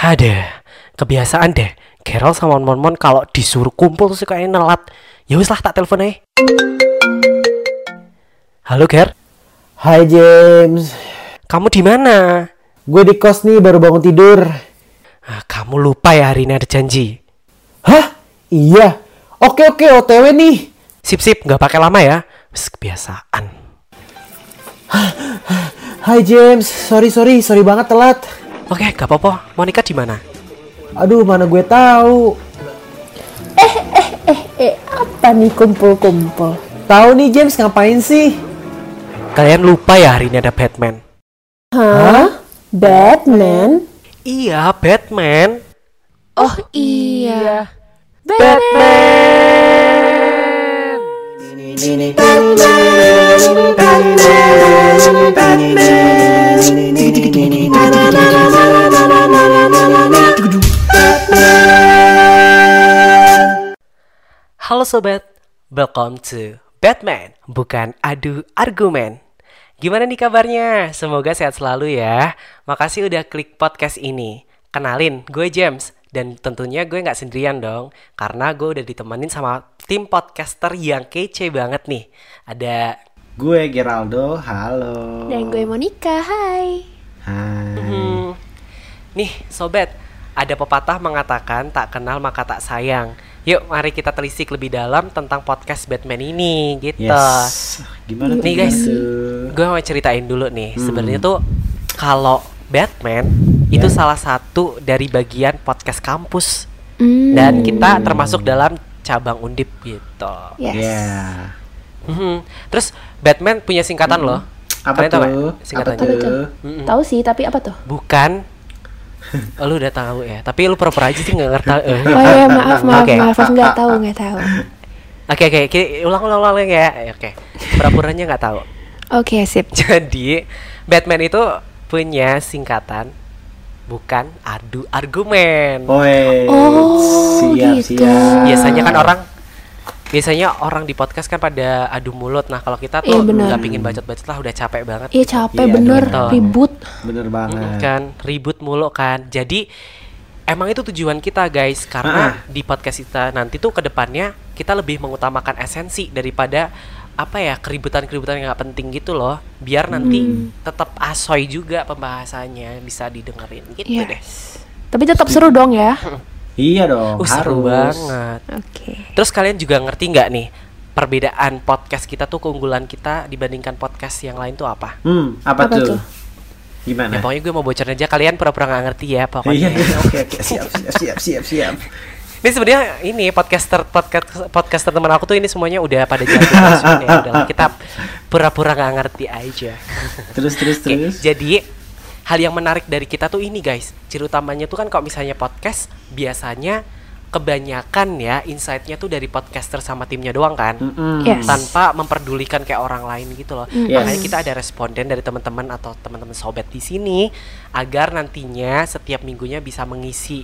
Ada kebiasaan deh. Gerald sama Mon-Mon kalau disuruh kumpul tuh suka nelat. Ya wis lah tak telepon aja. Halo Ger, Hai James, kamu di mana? gue di kos nih baru bangun tidur. Ah, kamu lupa ya hari ini ada janji. Hah? Iya. Oke oke OTW nih. Sip sip, nggak pakai lama ya. Wis kebiasaan. Hai James, sorry sorry sorry banget telat. Oke, gak apa-apa. Monica di mana? Aduh mana gue tahu. Eh, apa nih kumpul-kumpul? Tahu nih James ngapain sih? Kalian lupa ya hari ini ada Batman? Hah? Batman? Iya, Batman. Oh iya. Halo sobat, welcome to Batman, bukan adu argumen. Gimana nih kabarnya? Semoga sehat selalu ya. Makasih udah klik podcast ini. Kenalin, gue James. Dan tentunya gue nggak sendirian dong, karena gue udah ditemenin sama tim podcaster yang kece banget nih. Ada Gue Geraldo, halo. Dan gue Monica, hai. Hai. Hmm. Nih, sobat, ada pepatah mengatakan tak kenal maka tak sayang. Yuk, mari kita telisik lebih dalam tentang podcast Batman ini, gitu. Yes. Gimana tuh? Nih guys, gue mau ceritain dulu nih. Hmm. Sebenarnya tuh kalau Batman itu Ya. salah satu dari bagian podcast kampus Hmm. dan kita termasuk dalam cabang undip gitu. Yes. Ya. Mhm. Terus Batman punya singkatan loh. Apa Kalian tuh? Apa singkatannya? Apa tuh? tuh? Mhm. Tahu sih, tapi apa tuh? Bukan. Oh, lu udah tahu ya. Tapi lu pura-pura aja sih nggak ngerti. Oh ya, maaf, maaf, Oke. maaf, maaf, nggak tahu, nggak tahu. Oke oke, ki- ulang ulang ulang ya. Oke. Pura-puranya nggak tahu. Oke, sip. Jadi Batman itu punya singkatan bukan adu argumen. Woi. Oh, siap, gitu. siap. Biasanya kan orang biasanya orang di podcast kan pada adu mulut. Nah, kalau kita tuh Iya, nggak pingin bacot-bacot lah udah capek banget. Iya capek Iya, bener, gitu. ribut. Bener Mm, banget. kan ribut mulu kan. Jadi emang itu tujuan kita guys karena di podcast kita nanti tuh ke depannya kita lebih mengutamakan esensi daripada apa ya keributan-keributan yang nggak penting gitu loh biar nanti tetap asoy juga pembahasannya bisa didengerin gitu deh Yes. Tapi tetap seru dong ya. Iya dong. Uh, seru harus. banget Oke. terus kalian juga ngerti nggak nih perbedaan podcast kita tuh keunggulan kita dibandingkan podcast yang lain tuh apa Hmm, apa, Apa tuh? tuh? Gimana? ya pokoknya gue mau bocorin aja kalian pura-pura nggak ngerti ya Iya, pokoknya iya, oke, oke, siap, siap, siap, siap, siap. Ini sebenarnya ini podcaster podcast podcaster teman aku tuh ini semuanya udah pada jago langsung ya. Udah kita pura-pura nggak ngerti aja. Terus, terus, Oke, terus. jadi hal yang menarik dari kita tuh ini guys. Ciri utamanya tuh kan kalau misalnya podcast biasanya kebanyakan ya insight-nya tuh dari podcaster sama timnya doang kan. Mm-mm. Yes. Tanpa memperdulikan kayak orang lain gitu loh. Yes. Makanya kita ada responden dari teman-teman atau teman-teman sobat di sini agar nantinya setiap minggunya bisa mengisi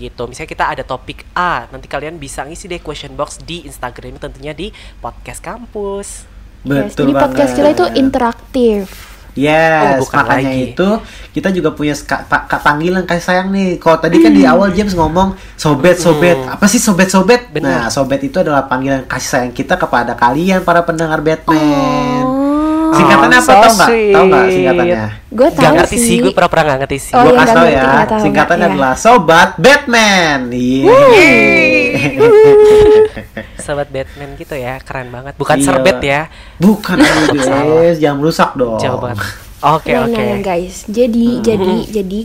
gitu. Misalnya kita ada topik A, nanti kalian bisa ngisi deh question box di Instagram tentunya di podcast kampus. Yes. Betul Jadi podcast kita itu banget. Interaktif. Oh, Yes, bukan makanya lagi. itu kita juga punya ska- pa- ka- panggilan kasih sayang nih. Kalau tadi kan di awal James ngomong sobet sobet, Hmm. apa sih sobet sobet? Benar. Nah, sobet itu adalah panggilan kasih sayang kita kepada kalian para pendengar Batman. Oh. Singkatannya Oh, apa? Tahu so nggak? Tahu nggak singkatannya? Gue Gak tahu ngerti sih, gue pura-pura gak ngerti sih. Oh, Gua iya, kasih nggak tahu ngerti, ya. nggak Singkatannya nggak, adalah Sobat Batman. Iya. Sobat Batman gitu ya, keren banget. Bukan Iya. serbet ya. Bukan guys, jangan merusak dong. Jauh banget. Oke, Nah, oke. nah, guys. Jadi, jadi, jadi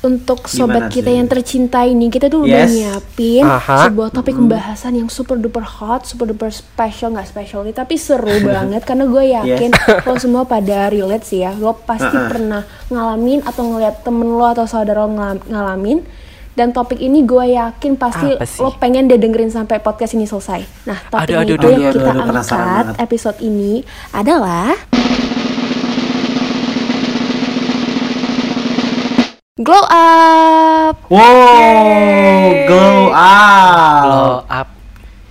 untuk sobat Gimana kita sih? yang tercinta ini kita tuh udah Yes. nyiapin Aha. sebuah topik pembahasan yang super duper hot, super duper special nggak special nih, tapi seru banget karena gue yakin lo semua pada relate sih ya. Lo pasti Uh-uh. pernah ngalamin atau ngeliat temen lo atau saudara lo ngalam- ngalamin. Dan topik ini gue yakin pasti lo pengen deh dengerin sampai podcast ini selesai. Nah, topik Aduh, aduh, ini aduh, yang aduh, kita aduh, penasaran angkat banget. episode ini adalah Glow up. Wow, glow up. Blow up.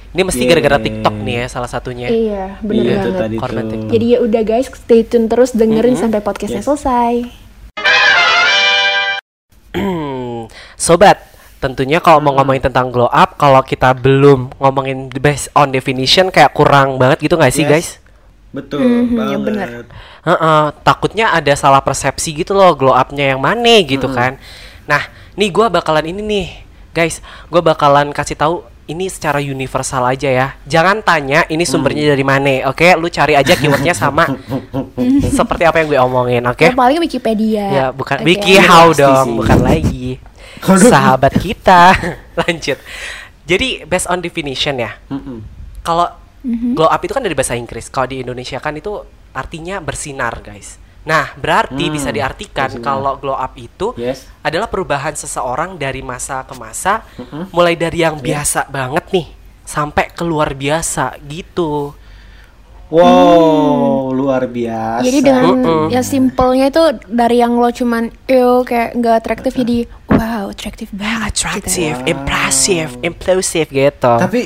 Ini mesti gara-gara TikTok nih ya salah satunya. Iya, bener Iya, itu banget. tadi Korban tuh. TikTok. Jadi ya udah guys, stay tune terus dengerin sampai podcastnya Yes. selesai. sobat, tentunya kalau mau ngomongin tentang glow up, kalau kita belum ngomongin the based on definition kayak kurang banget gitu nggak sih Yes. guys? Betul Mhm, banget. ya bener. Heeh, takutnya ada salah persepsi gitu loh glow upnya yang mana gitu kan. Nah, nih gua bakalan ini nih, guys, gua bakalan kasih tahu ini secara universal aja ya. Jangan tanya ini sumbernya dari mana, oke? Lu cari aja keywordnya sama seperti apa yang gue omongin, oke? Yang paling Wikipedia. Ya, bukan Oke. Wiki How dong, sih. bukan lagi. Sahabat kita. Lanjut. Jadi based on definition ya. Kalau Mhm. glow up itu kan dari bahasa Inggris. Kalau di Indonesia kan itu artinya bersinar, guys. Nah, berarti Hmm, bisa diartikan bersinar. kalau glow up itu Yes. adalah perubahan seseorang dari masa ke masa, Mhm. mulai dari yang biasa banget nih sampai ke luar biasa gitu. Wow, luar biasa. Jadi dengan yang simpelnya itu dari yang lo cuman ew kayak nggak atraktif jadi wow atraktif banget. Attractive, Gitu. impressive, implosive gitu. Tapi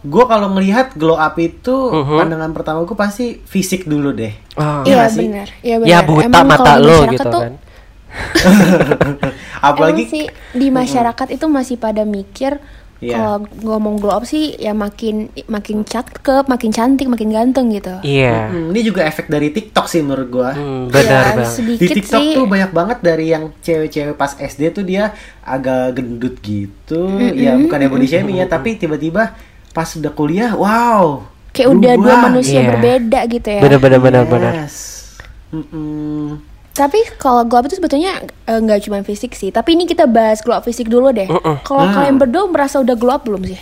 gue kalau ngelihat glow up itu Mhm. pandangan pertama gue pasti fisik dulu deh. Oh. Iya sih? benar. Iya benar. ya buta Emang mata lo masyarakat gitu tuh- kan. Apalagi Emang sih di masyarakat itu masih pada mikir Iya. kalau ngomong glow up sih ya makin makin cakep, makin cantik, makin ganteng gitu. Iya. Hmm, ini juga efek dari TikTok sih menurut gua. Hmm, benar Ya, bang. Di TikTok sih. tuh banyak banget dari yang cewek-cewek pas SD tuh dia agak gendut gitu. Ya bukan body shaming ya, tapi tiba-tiba pas udah kuliah, wow. kayak udah dua manusia Iya. berbeda gitu ya. Benar benar benar benar. Yes. Mm-mm. Tapi kalau glow up itu sebetulnya eh, nggak cuma fisik sih. Tapi ini kita bahas glow up fisik dulu deh. Mm-mm. Kalau Hmm. kalian berdua merasa udah glow up belum sih?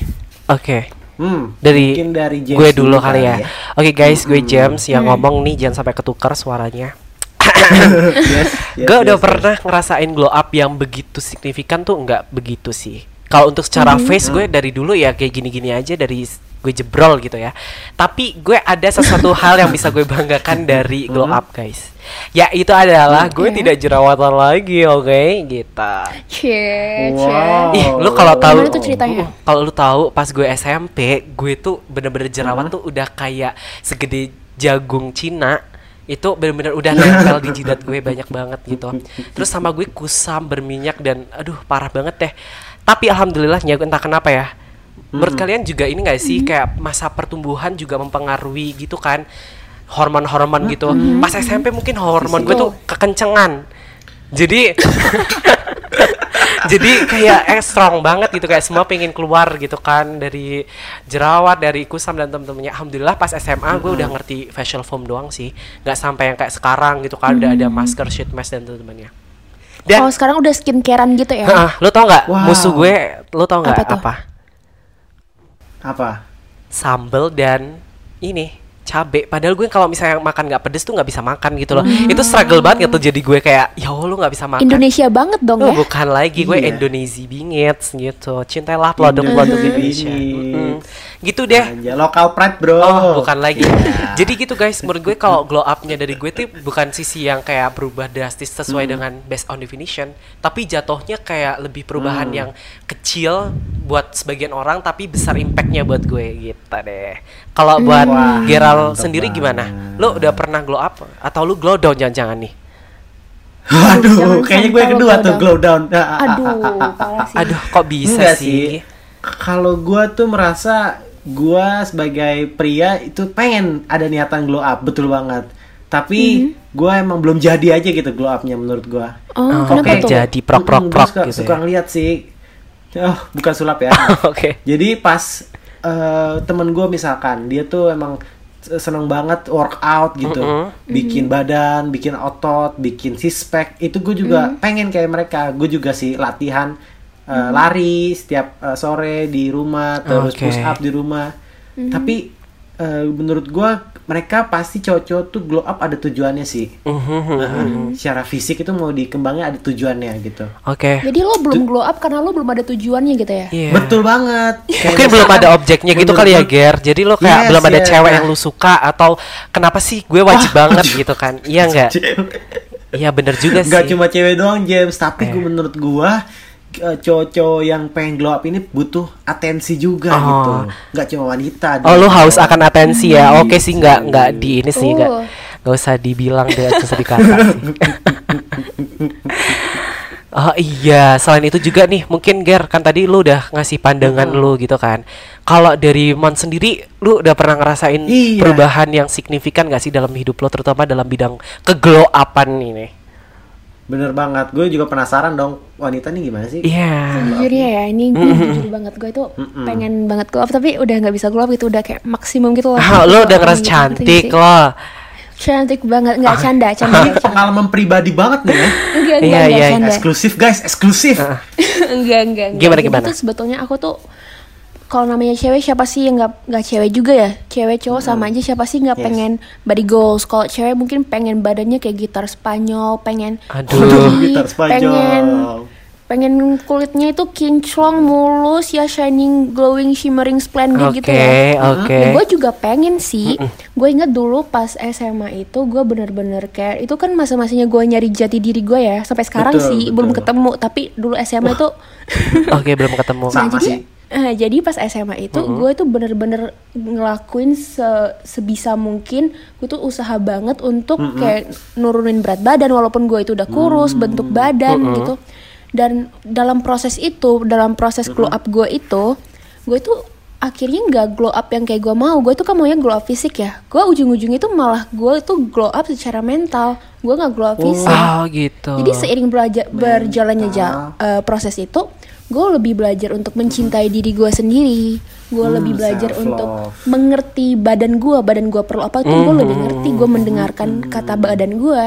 Oke. Hmm, Dari, mungkin dari James gue dulu kali ya. Oke guys, gue James yang Hmm. ngomong nih jangan sampai ketukar suaranya. yes, yes, gue udah yes, pernah ngerasain glow up yang begitu signifikan tuh nggak begitu sih. Kalau untuk secara Mm-hmm. face gue dari dulu ya kayak gini-gini aja dari gue jebrol gitu ya. Tapi gue ada sesuatu hal yang bisa gue banggakan dari glow up guys. Ya itu adalah gue Oke. tidak jerawatan lagi, oke? Gitu. Cie, Wow. Ih, lu kalau tahu Gimana tuh ceritanya? Kalau lu tahu pas gue SMP, gue tuh bener-bener Hmm. jerawat tuh udah kayak segede jagung Cina. Itu bener-bener udah nempel di jidat gue banyak banget gitu. Terus sama gue kusam, berminyak dan aduh parah banget deh. Tapi alhamdulillahnya entah kenapa ya. Menurut kalian juga ini gak sih kayak masa pertumbuhan juga mempengaruhi gitu kan? Hormon-hormon gitu. Pas SMP mungkin hormon gue tuh kekencengan. Jadi jadi kayak eh, strong banget gitu. Kayak semua pengen keluar gitu kan. Dari jerawat dari kusam dan temen-temennya. Alhamdulillah pas SMA gue udah ngerti facial foam doang sih. Nggak sampai yang kayak sekarang gitu kan. Udah ada masker sheet mask dan temen-temennya dan Oh sekarang udah skincarean gitu ya? Heeh, lo tau nggak Wow. musuh gue lo tau nggak Apa tuh? apa Apa? sambel dan ini cabe padahal gue kalau misalnya makan nggak pedes tuh nggak bisa makan gitu loh itu struggle banget gitu jadi gue kayak ya Allah lu nggak bisa makan Indonesia banget dong Oh, ya? bukan lagi gue Iya. Indonesia bingit gitu. Cintailah produk-produk Indonesia Indonesia. bingit. Gitu deh. Aja lokal pride, Bro. Oh, bukan lagi. Iya. Jadi gitu guys, menurut gue kalau glow up-nya dari gue tuh bukan sisi yang kayak berubah drastis sesuai dengan based on definition, tapi jatuhnya kayak lebih perubahan yang kecil buat sebagian orang tapi besar impactnya buat gue gitu deh. Kalau buat Wah, Geral sendiri banget. gimana? Lo udah pernah glow up atau lu glow down jangan-jangan nih? Aduh, Jangan kayaknya gue kedua lo tuh glow glow down. Aduh, parah sih. Aduh, kok bisa Enggak sih? Kalau gue tuh merasa gue sebagai pria itu pengen ada niatan glow up, betul banget. Tapi gue emang belum jadi aja gitu glow upnya menurut gue. Oh, Oh, kenapa oke, tuh? jadi prok-prok-prok suka, gitu suka ya. ngeliat sih. Oh, bukan sulap ya. Oke. Jadi pas eh, temen gue misalkan dia tuh emang seneng banget workout gitu, Mm-mm. bikin badan, bikin otot, bikin six pack. Itu gue juga pengen kayak mereka. Gue juga sih latihan eh, lari setiap eh, sore di rumah, terus Oke. push up di rumah. Tapi eh, menurut gue mereka pasti cowok-cowok tuh glow up ada tujuannya sih. Mhm. Nah, secara fisik itu mau dikembangnya ada tujuannya gitu. Oke. Jadi lo belum glow up karena lo belum ada tujuannya gitu ya? Iya. Betul banget. Kayak Mungkin belum ada objeknya gitu kali ya, Ger. Jadi lo kayak Yes, belum ada yes, cewek yang lu suka atau kenapa sih gue wajib banget gitu kan? Iya enggak? Iya bener juga sih. Gak cuma cewek doang James, tapi Eh. gue menurut gua eh, cowok-cowok yang pengen glow up ini butuh atensi juga Oh. gitu. Gak cuma wanita. Oh lu dia. haus akan atensi ya? Oke sih nggak nggak di ini sih nggak Oh. nggak usah dibilang dengan susah dikata sih. Oh iya, selain itu juga nih, mungkin Ger kan tadi lu udah ngasih pandangan lu gitu kan. Kalau dari Mon sendiri, lu udah pernah ngerasain Iya. perubahan yang signifikan gak sih dalam hidup lo, terutama dalam bidang keglow upan ini? Bener banget. Gue juga penasaran dong wanita nih gimana sih? Iya. Sejujurnya ya, ini gue jujur banget gue itu pengen banget glow up tapi udah nggak bisa glow up gitu udah kayak maksimum gitu loh. Ah, lo udah ngerasa gitu, cantik sih? loh. Cantik banget, nggak canda, canda, Ini pengalaman pribadi banget nih ya. Enggak, Iya, enggak, enggak iya, canda. Eksklusif guys, eksklusif. enggak, enggak, enggak. Gimana, gimana? tuh sebetulnya aku tuh kalau namanya cewek siapa sih yang nggak nggak cewek juga ya cewek cowok sama aja siapa sih nggak Yes. pengen body goals kalau cewek mungkin pengen badannya kayak gitar Spanyol pengen Aduh. tinggi, Gitar Spanyol. pengen pengen kulitnya itu kinclong mulus ya shining glowing shimmering splendid gitu Oke, ya oke. gue juga pengen sih gue inget dulu pas SMA itu gue bener-bener kayak itu kan masa-masanya gue nyari jati diri gue ya sampai sekarang Betul, sih betul. belum ketemu tapi dulu SMA itu Oke, belum ketemu. Sama jadi sih. Eh, jadi pas SMA itu gue tuh bener-bener ngelakuin se- sebisa mungkin gue tuh usaha banget untuk kayak nurunin berat badan walaupun gue itu udah kurus bentuk badan gitu. Dan dalam proses itu dalam proses glow up gue itu gue tuh akhirnya nggak glow up yang kayak gue mau. Gue tuh kan maunya glow up fisik ya. Gue ujung-ujungnya itu malah gue itu glow up secara mental. Gue nggak glow up fisik. Oh gitu. jadi seiring belajar berjalannya ja- eh, proses itu, gue lebih belajar untuk mencintai diri gue sendiri. Gue lebih belajar untuk mengerti badan gue, badan gue perlu apa tuh gue lebih ngerti. Gue mendengarkan kata badan gue.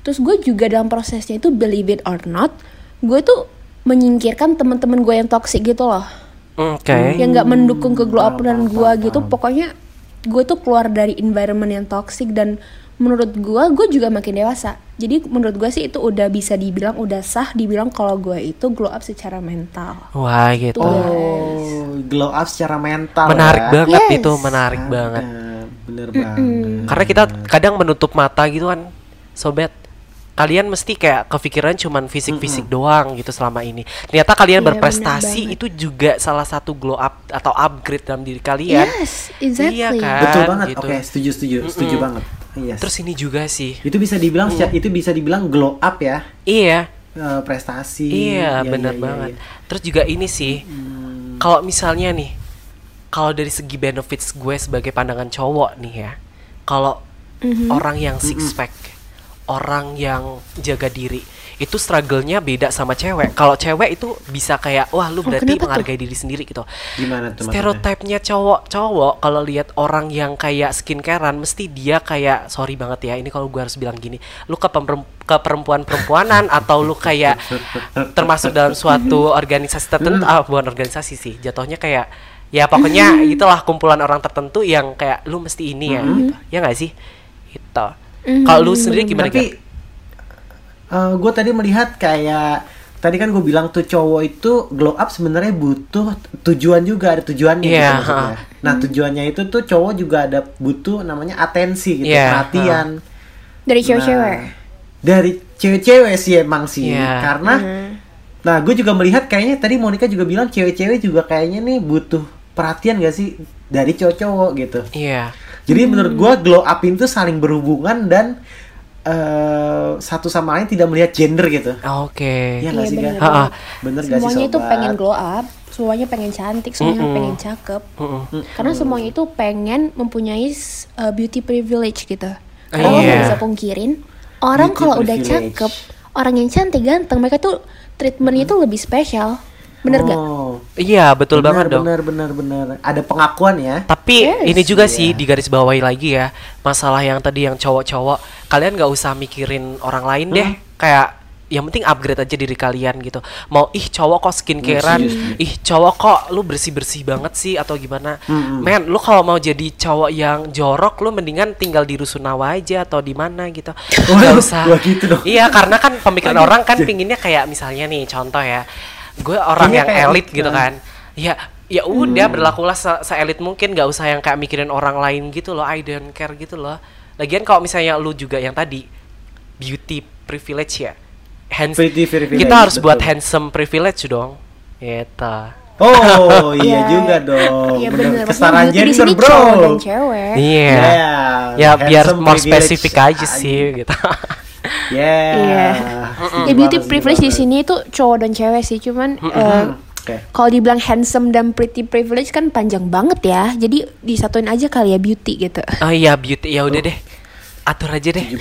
Terus gue juga dalam prosesnya itu believe it or not, gue tuh menyingkirkan teman-teman gue yang toxic gitu loh, Oke. yang nggak mendukung ke glow up dan gue gitu. Pokoknya gue tuh keluar dari environment yang toxic dan menurut gue gue juga makin dewasa jadi menurut gue sih itu udah bisa dibilang udah sah dibilang kalau gue itu glow up secara mental Wah gitu. Oh, glow up secara mental. menarik ya. banget Yes. itu, menarik Ada, banget. Bener banget. Karena kita kadang menutup mata gitu kan, sobat. Kalian mesti kayak kepikiran cuman fisik-fisik doang gitu selama ini. Ternyata kalian Iya, berprestasi itu juga salah satu glow up atau upgrade dalam diri kalian. yes exactly Iya kan? Betul banget. gitu. Oke, setuju, setuju, setuju banget. Yes. Terus ini juga sih. itu bisa dibilang Mm. secara- itu bisa dibilang glow up ya. Iya, eh, prestasi. iya Iya, benar iya, iya, banget. iya. Terus juga ini sih. Kalau misalnya nih, kalau dari segi benefits gue sebagai pandangan cowok nih ya. Kalau orang yang six pack, orang yang jaga diri, itu struggle-nya beda sama cewek. Kalau cewek itu bisa kayak wah lu Oh, berarti tuh? menghargai diri sendiri gitu. Gimana tuh? Stereotipnya cowok-cowok kalau lihat orang yang kayak skincarean mesti dia kayak sorry banget ya ini kalau gue harus bilang gini lu ke ke perempuan-perempuanan atau lu kayak termasuk dalam suatu organisasi tertentu ah bukan organisasi sih jatuhnya kayak ya pokoknya itulah kumpulan orang tertentu yang kayak lu mesti ini ya gitu. ya nggak sih itu kalau lu sendiri gimana Tapi Gar? gue tadi melihat kayak tadi kan gue bilang tuh cowok itu glow up sebenarnya butuh tujuan juga ada tujuannya Iya, gitu maksudnya. Nah tujuannya itu tuh cowok juga ada butuh namanya atensi gitu Iya, perhatian dari cewek-cewek Nah, dari cewek-cewek sih emang sih Iya. karena nah gue juga melihat kayaknya tadi Monica juga bilang cewek-cewek juga kayaknya nih butuh perhatian gak sih dari cowok-cowok gitu. iya. Jadi menurut gua glow up itu saling berhubungan dan eh satu sama lain tidak melihat gender gitu. oke. Iya nggak Iya, sih bener banget. Bener gak sih semuanya itu pengen glow up semuanya pengen cantik semuanya pengen cakep. Karena semuanya itu pengen mempunyai uh, beauty privilege gitu. Karena lo Iya. nggak bisa pungkirin orang kalau udah cakep orang yang cantik ganteng mereka tuh treatmentnya tuh lebih spesial bener gak? Oh, iya betul bener, banget dong bener bener bener. Ada pengakuan ya. Tapi Yes. ini juga Iya. sih di garis bawahi lagi ya masalah yang tadi yang cowok-cowok kalian nggak usah mikirin orang lain deh Hmm. kayak yang penting upgrade aja diri kalian gitu mau ih cowok kok skincarean Setuju, setuju. ih cowok kok lu bersih bersih banget sih atau gimana Hmm, men lu kalau mau jadi cowok yang jorok lu mendingan tinggal di rusunawa aja atau di mana gitu Waduh, usah gitu dong. iya karena kan pemikiran orang kan pinginnya kayak misalnya nih contoh ya gue orang Iya, yang elit gitu gitu. kan. ya ya udah berlakulah se- se-elit mungkin. Nggak usah yang kayak mikirin orang lain gitu loh. I don't care gitu loh. Lagian kalau misalnya lu juga yang tadi beauty privilege ya. Hands kita harus betul. buat handsome privilege dong. Gitu Oh iya Iya. juga dong. Iya Bener. bener. Kesetaraan gender sini bro. cowok dan cewek. iya Yeah, ya biar more spesifik aja sih gitu Yeah. Iya. Setuju Ya beauty privilege di sini tuh cowok dan cewek sih, cuman eh, Oke. kalau dibilang handsome dan pretty privilege kan panjang banget ya. Jadi disatuin aja kali ya beauty gitu. Oh iya beauty ya udah deh. Atur aja deh.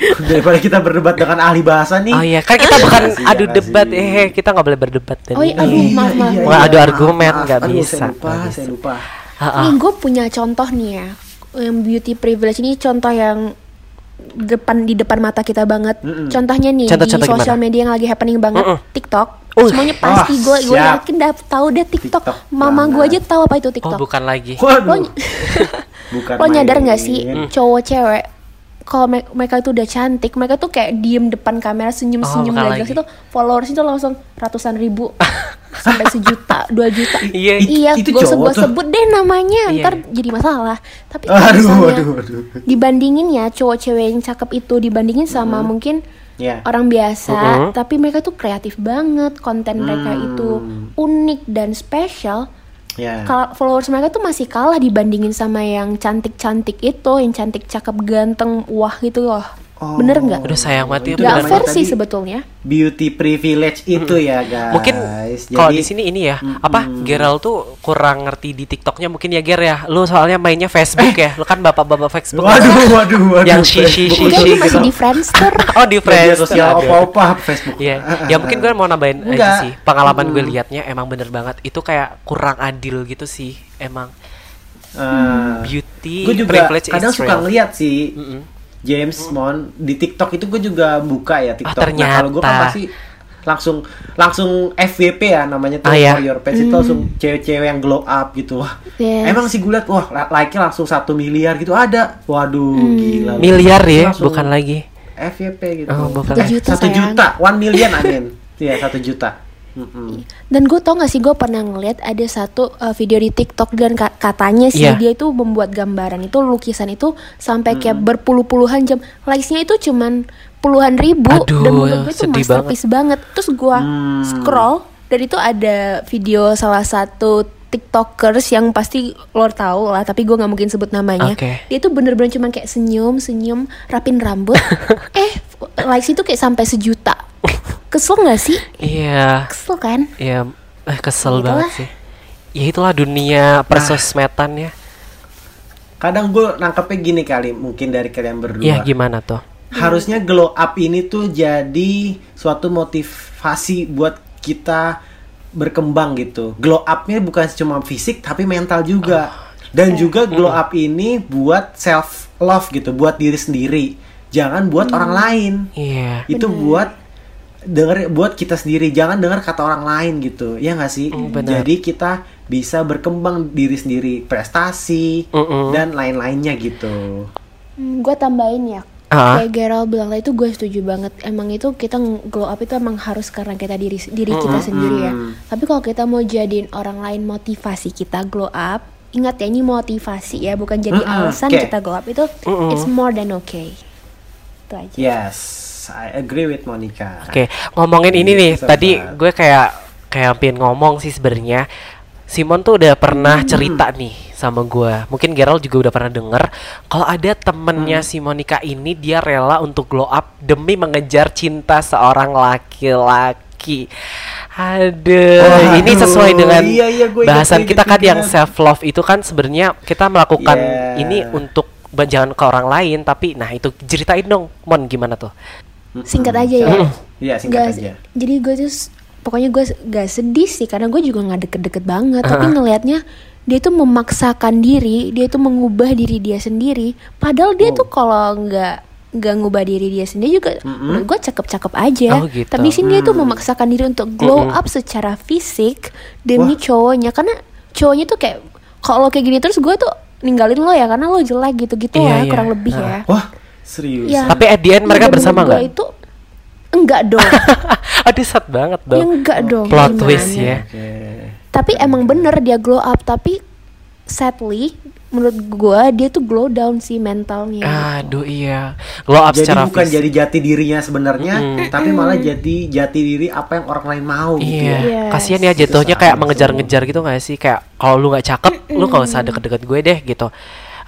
Daripada kita berdebat dengan ahli bahasa nih. Oh iya, kan kita bukan Makasih, adu debat eh kita nggak boleh berdebat dan Oh iya, aduh maaf maaf. Wah, adu argumen nggak bisa, Saya lupa, saya lupa. Nih gue punya contoh nih ya. Yang beauty privilege ini contoh yang depan di depan mata kita banget. Contohnya nih Contoh-contoh di sosial gimana? media yang lagi happening banget, Mm-mm. TikTok. Uh. Semuanya pasti gue gue siap. yakin udah tahu deh TikTok. TikTok Mama gue aja tahu apa itu Oh TikTok. bukan lagi. Waduh. Lo- Bukan Lo nyadar nggak sih cowok cewek kalau me- mereka itu udah cantik, mereka tuh kayak diem depan kamera senyum-senyum Oh, oh, jelas itu followersnya tuh langsung ratusan ribu sampai sejuta, dua juta. Iya, iya, itu gue sebut sebut deh namanya, Iya, ntar iya. jadi masalah. Tapi kalau Aduh, misalnya aduh, aduh. dibandingin ya cowok cewek yang cakep itu dibandingin sama mungkin Ya. orang biasa, Mm-mm. tapi mereka tuh kreatif banget, konten mereka itu unik dan spesial Ya. kalau followers mereka tuh masih kalah dibandingin sama yang cantik-cantik itu, yang cantik, cakep, ganteng, wah gitu loh. Oh. Bener nggak? Udah sayang banget ya Itu Gak udah namanya fair sih sebetulnya. Beauty privilege itu ya guys. Mungkin Jadi- kalau di sini ini ya, apa Gerald tuh kurang ngerti di TikToknya mungkin ya Ger ya. Lu soalnya mainnya Facebook ya. Lu kan bapak-bapak Facebook. Waduh, waduh, waduh. Yang Facebook. Udah shi lu masih gitu. di Friendster. Oh di Media Friends. sosial opa-opa Facebook. Iya, ya mungkin gue mau nambahin aja Enggak. sih. Pengalaman gue liatnya emang bener banget. Itu kayak kurang adil gitu sih. Emang ah. beauty gue juga privilege kadang suka real. ngeliat sih James Mon di TikTok itu gue juga buka ya TikTok. Ah, Nah, kalau gue kan ternyata. pasti langsung langsung FVP ya namanya tuh Ah, ya. for your page itu langsung cewek-cewek yang glow up gitu wah Yes. emang sih gue liat wah like-nya langsung satu miliar gitu ada waduh gila lu. Miliar ya, bukan lagi. FVP gitu Oh, bukan. Satu juta, juta one million amin iya satu juta Dan gue tau gak sih gue pernah ngeliat ada satu uh, video di TikTok dan ka- katanya sih Iya. dia itu membuat gambaran itu lukisan itu sampai kayak berpuluh-puluhan jam. Likesnya itu cuman puluhan ribu Aduh, dan menurut gue itu sedih masterpiece banget. Terus gue Hmm. scroll dan itu ada video salah satu tiktokers yang pasti lo tahu lah tapi gue nggak mungkin sebut namanya Oke. dia tuh bener-bener cuman kayak senyum senyum rapin rambut eh likes itu kayak sampai sejuta kesel nggak sih Iya, kesel kan iya. Eh, kesel Itulah. banget sih. Ya itulah dunia persosmedan ya. kadang gue nangkepnya gini kali mungkin dari kalian berdua Iya, gimana tuh? harusnya glow up ini tuh jadi suatu motivasi buat kita berkembang gitu. Glow upnya bukan cuma fisik tapi mental juga. Dan juga glow up ini buat self love gitu, buat diri sendiri. Jangan buat orang lain. Iya. Itu buat denger buat kita sendiri. Jangan dengar kata orang lain gitu. Ya nggak sih? Mm. Jadi kita bisa berkembang diri sendiri, prestasi Mm-mm. dan lain-lainnya gitu. gue Hmm, tambahin ya Ah. kayak Gerald bilang tadi itu gue setuju banget emang itu kita glow up itu emang harus karena kita diri diri kita sendiri ya tapi kalau kita mau jadiin orang lain motivasi kita glow up ingat ya ini motivasi ya bukan jadi Mm-mm, alasan oke. kita glow up itu it's more than okay itu aja Yes, I agree with Monica. Oke, ngomongin ini nih, Sabar. tadi gue kayak kayak pengen ngomong sih sebenarnya. Simon tuh udah pernah cerita nih sama gue. Mungkin Gerald juga udah pernah denger kalau ada temennya si Monica ini dia rela untuk glow up demi mengejar cinta seorang laki-laki. Aduh, Waduh, ini sesuai dengan iya, iya, bahasan kita kan yang self love itu kan sebenarnya kita melakukan Yeah. ini untuk jangan ke orang lain tapi nah itu ceritain dong Mon gimana tuh singkat aja ya. Iya, singkat Gak- aja. jadi gue tuh pokoknya gue gak sedih sih karena gue juga nggak deket-deket banget. Tapi ngelihatnya dia tuh memaksakan diri dia tuh mengubah diri dia sendiri. Padahal dia tuh kalau nggak nggak ngubah diri dia sendiri juga menurut gue cakep-cakep aja. Oh, gitu. tapi sini dia tuh memaksakan diri untuk glow up secara fisik demi cowoknya. Karena cowoknya tuh kayak kalau kayak gini terus gue tuh ninggalin lo ya karena lo jelek gitu-gitu Iya, lah iya. kurang lebih ya. Wah, serius. Ya. Tapi at the end mereka bersama nggak? itu enggak dong Aduh sad banget ya dong. enggak dong Plot gimana? twist ya. Oke. tapi emang bener dia glow up tapi sadly menurut gua dia tuh glow down sih mentalnya Aduh iya. Glow up Jadi secara bukan fisik. jadi jati dirinya sebenarnya, tapi malah jadi jati diri apa yang orang lain mau gitu Iya, ya. Yes. kasihan ya jatuhnya kayak mengejar-ngejar gitu gak sih? Kayak kalau lu nggak cakep, lu gak usah deket-deket gue deh gitu.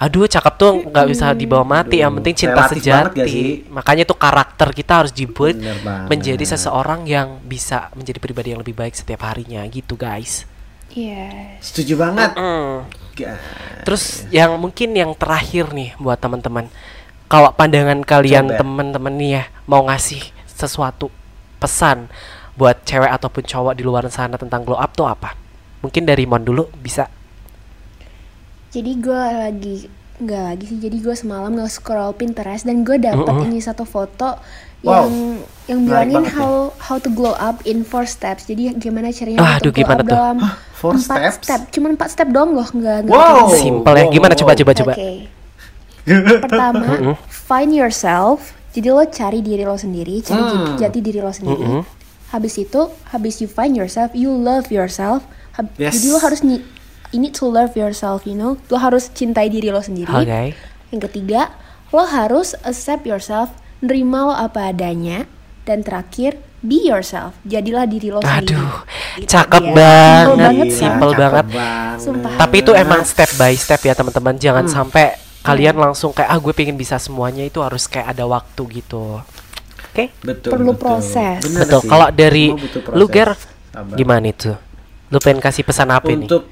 Aduh cakep tuh nggak bisa dibawa mati yang Aduh, penting cinta sejati. makanya tuh karakter kita harus dibuat menjadi seseorang yang bisa menjadi pribadi yang lebih baik setiap harinya gitu guys. Yes. Setuju banget. Mm. Ga- terus yang mungkin yang terakhir nih buat teman-teman. Kalau pandangan kalian teman-teman nih ya mau ngasih sesuatu pesan buat cewek ataupun cowok di luar sana tentang glow up tuh apa? Mungkin dari Mon dulu bisa Jadi gue lagi nggak lagi sih. Jadi gue semalam nggak scroll Pinterest dan gue dapet Mm-mm. ini satu foto Wow. yang yang bilangin how how to glow up in four steps. Jadi gimana caranya Ah, untuk aduh, gimana glow up tuh? dalam four empat steps? step. Cuman empat step doang loh, nggak nggak Wow. simple ya gimana wow. coba coba coba Oke. Pertama, find yourself. Jadi lo cari diri lo sendiri, cari Hmm. jati diri lo sendiri. Habis itu, habis you find yourself, you love yourself. Hab- Yes. Jadi lo harus ni- you need to love yourself, you know. Lo harus cintai diri lo sendiri. oke Yang ketiga, lo harus accept yourself, nerima lo apa adanya. Dan terakhir, be yourself. Jadilah diri lo sendiri. aduh Itu cakep dia. banget Simple banget Gila, simple cakep banget Sumpah. tapi itu emang step by step ya teman-teman jangan Hmm. sampai kalian langsung kayak ah gue pengen bisa semuanya itu harus kayak ada waktu gitu oke Betul. Perlu betul. proses. Bener betul kalau dari lu. Ger gimana itu lu pengen kasih pesan apa nih Untuk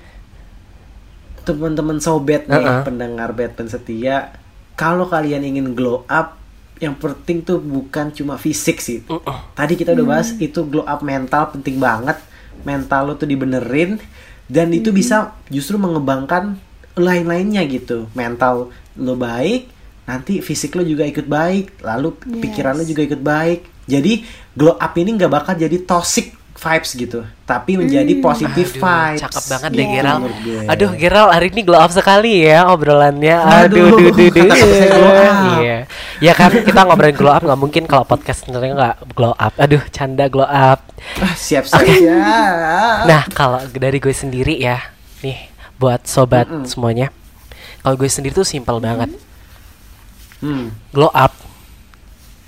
teman-teman sobat nih, Uh-uh. pendengar Batman setia, kalau kalian ingin glow up, yang penting tuh bukan cuma fisik sih. Tadi kita udah bahas itu glow up mental penting banget. Mental lo tuh dibenerin dan itu bisa justru mengembangkan lain-lainnya gitu. Mental lo baik, nanti fisik lo juga ikut baik, lalu pikiran lo juga ikut baik. Jadi glow up ini nggak bakal jadi toxic vibes gitu, tapi menjadi positive Aduh, vibes. cakep banget deh Geral. Menurut gue. Aduh Geral hari ini glow up sekali ya obrolannya. Aduh, Aduh, duh, duh, duh. kata saya glow up. Iya, ya kan kita ngobrolin glow up nggak mungkin kalau podcast sebenarnya nggak glow up. Aduh, canda glow up. Ah, siap saja. Nah, kalau dari gue sendiri ya, nih buat sobat semuanya, kalau gue sendiri tuh simpel banget. Hmm. Glow up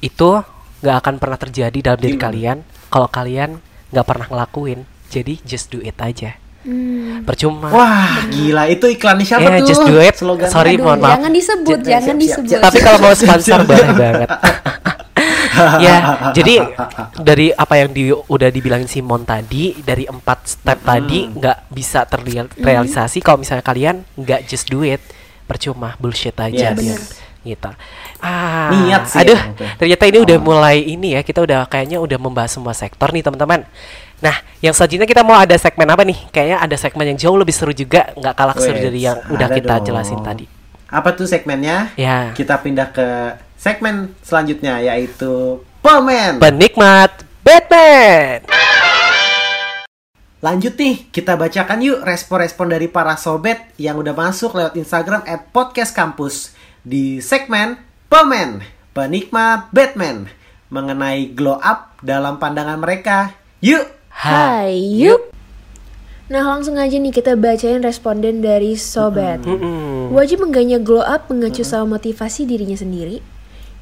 itu nggak akan pernah terjadi dalam diri Gimana? kalian kalau kalian nggak pernah ngelakuin. Jadi just do it aja. Hmm. Percuma. Wah, gila itu iklannya siapa Yeah, tuh? just do it. Slogan. Sorry, Aduh, mohon maaf. jangan disebut, Siap, jangan siap, disebut. siap. Tapi kalau mau sponsor boleh banget. ya, jadi dari apa yang di, udah dibilangin Simon tadi, dari empat step tadi nggak bisa terrealisasi kalau misalnya kalian nggak just do it, percuma bullshit aja Yes. dia. Gitu. Ah, Niat sih aduh, tuh. ternyata ini udah mulai ini ya, kita udah kayaknya udah membahas semua sektor nih teman-teman. Nah, yang selanjutnya kita mau ada segmen apa nih? Kayaknya ada segmen yang jauh lebih seru juga, nggak kalah seru dari yang udah kita dong. jelasin tadi. Apa tuh segmennya? Ya. Kita pindah ke segmen selanjutnya yaitu Pemen. Penikmat Batman. Lanjut nih, kita bacakan yuk respon-respon dari para sobat yang udah masuk lewat Instagram at podcast kampus di segmen Pemen, penikmat Batman mengenai glow up dalam pandangan mereka. Yuk, Hai, yuk. Nah langsung aja nih kita bacain responden dari sobat. Wajib mengganya glow up mengacu sama motivasi dirinya sendiri.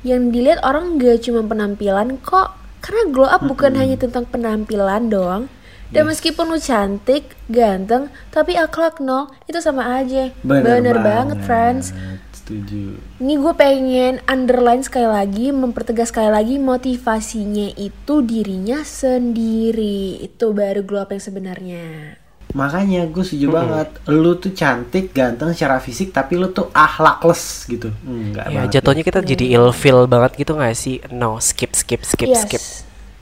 Yang dilihat orang gak cuma penampilan kok. Karena glow up bukan hanya tentang penampilan doang. Dan meskipun lu cantik, ganteng, tapi akhlak nol, itu sama aja. Bener, banget, friends. Setuju. Ini gue pengen underline sekali lagi, mempertegas sekali lagi motivasinya itu dirinya sendiri. Itu baru glow up yang sebenarnya. Makanya gue setuju banget. Lu tuh cantik, ganteng secara fisik, tapi lu tuh ahlakless gitu. Enggak Ya, banget. jatuhnya kita jadi ilfil banget gitu gak sih? No, skip, skip, skip, Yes. skip.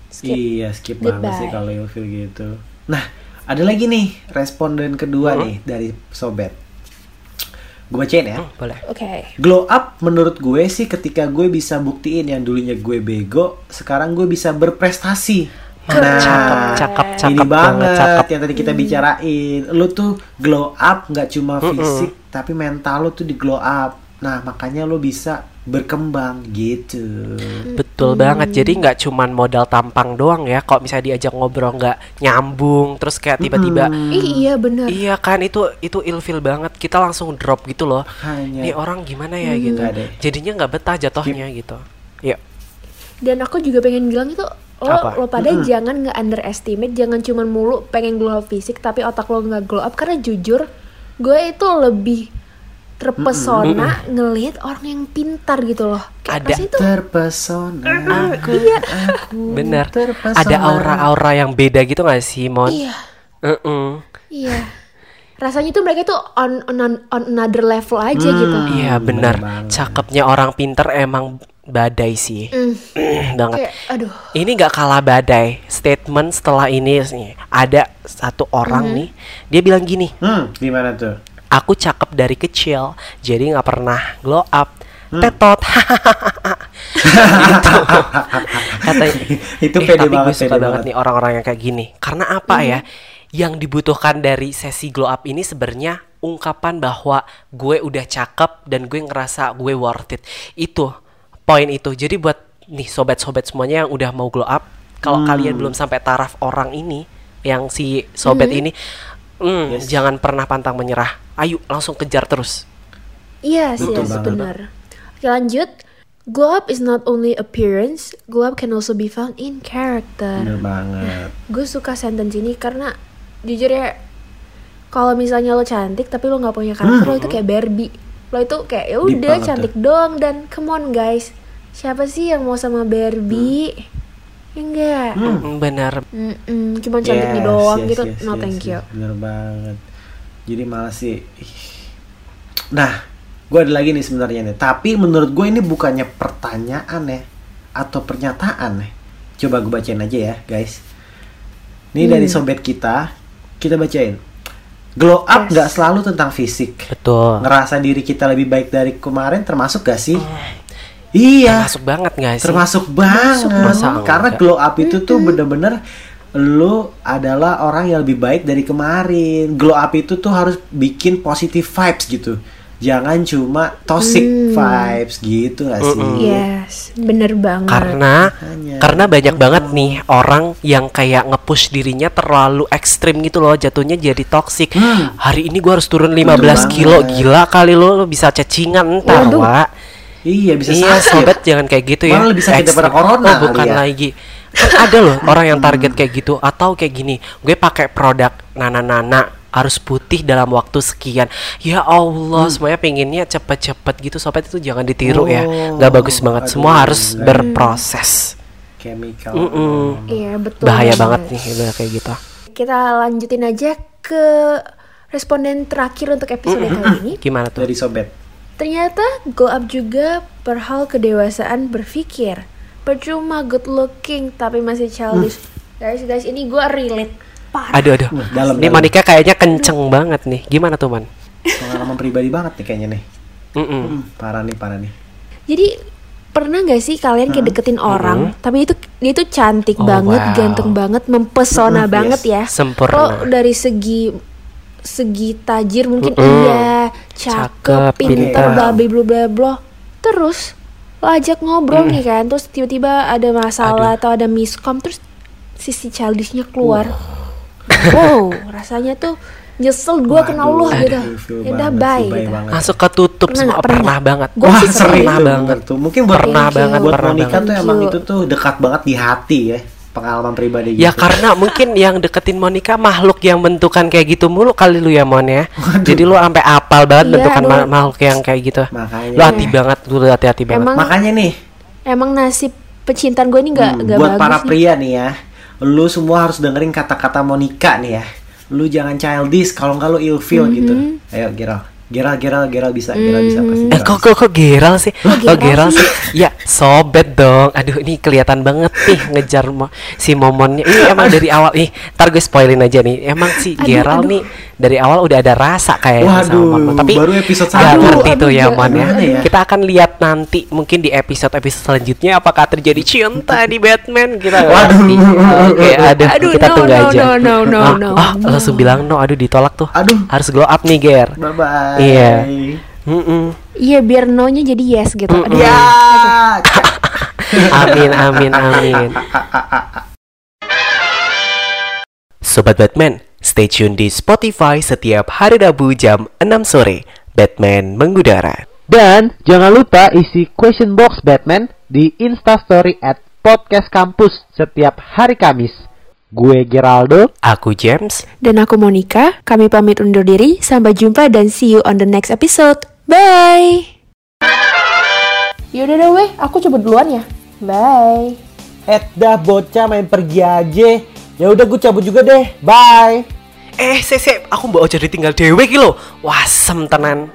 Skip. Iya, skip banget Goodbye. sih kalau ilfil gitu. Nah, ada lagi nih responden kedua nih dari sobat. Gue bacain ya. Hmm, boleh. Oke. Glow up menurut gue sih ketika gue bisa buktiin yang dulunya gue bego, sekarang gue bisa berprestasi. Nah, Cakep, cakep, cakep ini banget, banget cakep. yang tadi kita bicarain. Lu tuh glow up nggak cuma fisik, tapi mental lu tuh di glow up. Nah, makanya lu bisa berkembang gitu. Betul banget. Jadi nggak cuman modal tampang doang ya. Kalau misalnya diajak ngobrol nggak nyambung, terus kayak tiba-tiba Ih, iya bener. Iya kan itu itu ilfil banget. Kita langsung drop gitu loh. Hanya Nih orang gimana ya gitu. Nggak deh. Jadinya nggak betah jatuhnya gitu. Iya. Dan aku juga pengen bilang itu lo Apa? lo pada jangan nggak underestimate, jangan cuman mulu pengen glow up fisik tapi otak lo nggak glow up karena jujur gue itu lebih terpesona ngelihat orang yang pintar gitu loh. Kayak Ada. tuh Terpesona. Aku, iya, aku Bener. terpesona. Ada aura-aura yang beda gitu gak sih, Mon? iya, Mm-mm. iya. Rasanya tuh mereka tuh on on, on another level aja gitu. Iya benar. Cakepnya orang pinter emang badai sih. Mm, Banget. kayak aduh. Ini nggak kalah badai. Statement setelah ini nih, ada satu orang nih, dia bilang gini, Hmm, gimana tuh? Aku cakep dari kecil, jadi nggak pernah glow up. Tetot. gitu. Katanya. Itu eh, pede tapi banget, gue suka banget banget. nih orang-orang yang kayak gini. Karena apa ya? Yang dibutuhkan dari sesi glow up ini sebenarnya ungkapan bahwa gue udah cakep dan gue ngerasa gue worth it. Itu poin itu. Jadi buat nih sobat-sobat semuanya yang udah mau glow up, kalau kalian belum sampai taraf orang ini, yang si sobat ini, hmm, jangan pernah pantang menyerah. Ayo langsung kejar terus. Yes, Betul yes, banget. benar. Oke, lanjut. Glow up is not only appearance, glow up can also be found in character. Bener banget. Gue suka sentence ini karena jujur ya, kalau misalnya lo cantik tapi lo nggak punya karakter, lo itu kayak Barbie. Lo itu kayak ya udah banget cantik doang dan come on guys, siapa sih yang mau sama Barbie? Ya enggak. Hmm, benar. Mm-mm, cuma cantiknya Yes, doang yes, gitu. yes, no yes, thank you. yes. Bener banget. Jadi malah sih. ih. Nah, gue ada lagi nih sebenarnya nih. Tapi menurut gue ini bukannya pertanyaan ya atau pernyataan ya. Coba gue bacain aja ya, guys. Ini dari Hmm. sobat kita, kita bacain. Glow up Yes. nggak selalu tentang fisik. Betul. Ngerasa diri kita lebih baik dari kemarin termasuk gak sih? Iya. Termasuk banget gak sih? Termasuk banget. Masa Karena enggak? glow up itu tuh bener-bener lu adalah orang yang lebih baik dari kemarin. Glow up itu tuh harus bikin positive vibes gitu. Jangan cuma toxic vibes gitu gak sih? Yes, bener banget. karena Makanya. karena banyak banget nih orang yang kayak nge-push dirinya terlalu ekstrim gitu loh jatuhnya jadi toxic hari ini gua harus turun 15 banget. kilo gila kali lo lo bisa cacingan entar. Wak. Iya bisa iya sakit. sobat jangan kayak gitu ya Malah lebih sakit daripada Ekstrim. corona oh bukan ya. lagi kan ada loh orang yang target kayak gitu atau kayak gini gue pakai produk nana-nana harus putih dalam waktu sekian ya Allah Hmm. semuanya pengennya cepet-cepet gitu sobat itu jangan ditiru ya Oh, nggak bagus banget aduh, semua harus berproses Chemical. Mm-mm. Iya betul. bahaya banget nih udah kayak gitu Kita lanjutin aja ke responden terakhir untuk episode kali ini. gimana tuh Dari sobat. Ternyata glow up juga perhal kedewasaan berpikir. Percuma good looking tapi masih childish. Guys, guys, ini gue relate. Parah. aduh aduh Wah, dalam, ini dalam. Monica kayaknya kenceng banget nih gimana tuh man Pengalaman pribadi banget nih kayaknya nih. Mm-mm. Hmm, parah nih, parah nih. Jadi pernah gak sih kalian kayak deketin orang, tapi itu dia tuh cantik Oh, banget, wow. ganteng banget, mempesona Mm, banget yes. ya. Sempurna. Lo dari segi segi tajir mungkin Mm-mm. iya, Cakep, cakep, pinter, bla bla bla bla. Terus lo ajak ngobrol nih kan, terus tiba-tiba ada masalah atau ada miskom, terus sisi childishnya keluar. Wow, rasanya tuh nyesel gue kenal lo gitu. Ya udah banget, bye gitu. langsung ketutup Pernah semua pernah, Pernah banget Gua Wah sih sering pernah banget. tuh. Mungkin buat Pernah banget, buat pernah Monica banget. tuh emang itu tuh dekat banget di hati ya pengalaman pribadi Ya gitu. karena mungkin yang deketin Monica makhluk yang bentukan kayak gitu mulu kali lu ya Mon ya. Jadi lu sampai apal banget Iya, bentukan ma- makhluk yang kayak gitu. Makanya. Lu hati banget, lu hati-hati banget. Emang makanya nih emang nasib pecintaan gue ini nggak hmm, buat bagus para nih. pria nih ya lu semua harus dengerin kata-kata Monica nih ya lu jangan childish kalau nggak lu ilfeel gitu Mm-hmm. ayo Geral Geral Geral Geral bisa Geral bisa pasti Eh Geral kok bisa. kok kok geral sih? Kok Kok geral geral sih? Ya sobet dong. Aduh ini kelihatan banget nih ngejar mo- si Momonnya. Ini emang dari awal nih. Ntar gue spoilin aja nih. Emang si Aduh, geral aduh. nih dari awal udah ada rasa kayaknya sama Waduh, Mon. Tapi baru episode satu. ngerti tuh ya Mon ya. ya? Kita akan lihat nanti mungkin di episode-episode selanjutnya apakah terjadi cinta di Batman kita Waduh. Oke, aduh, Aduh, kita no, tunggu no, aja. no, no, no, Ah, no, ah, no. langsung bilang no, aduh ditolak tuh. Aduh. Harus glow up nih, Ger. bye bye Iya. Mm-mm. Iya biar no-nya jadi yes gitu. Aduh. ya Amin, amin, amin. Sobat Batman, stay tune di Spotify setiap hari Rabu jam 6 sore. Batman mengudara. Dan jangan lupa isi question box Batman di Instastory at Podcast Kampus setiap hari Kamis. Gue Geraldo. Aku James. Dan aku Monica, kami pamit undur diri. Sampai jumpa dan see you on the next episode. Bye. Yaudah deh weh, aku coba duluan ya. Bye. Eh dah bocah main pergi aja. Ya udah gue cabut juga deh. Bye. Eh, sese, aku mbak Ojo ditinggal dewe ki lho. Wasem tenan.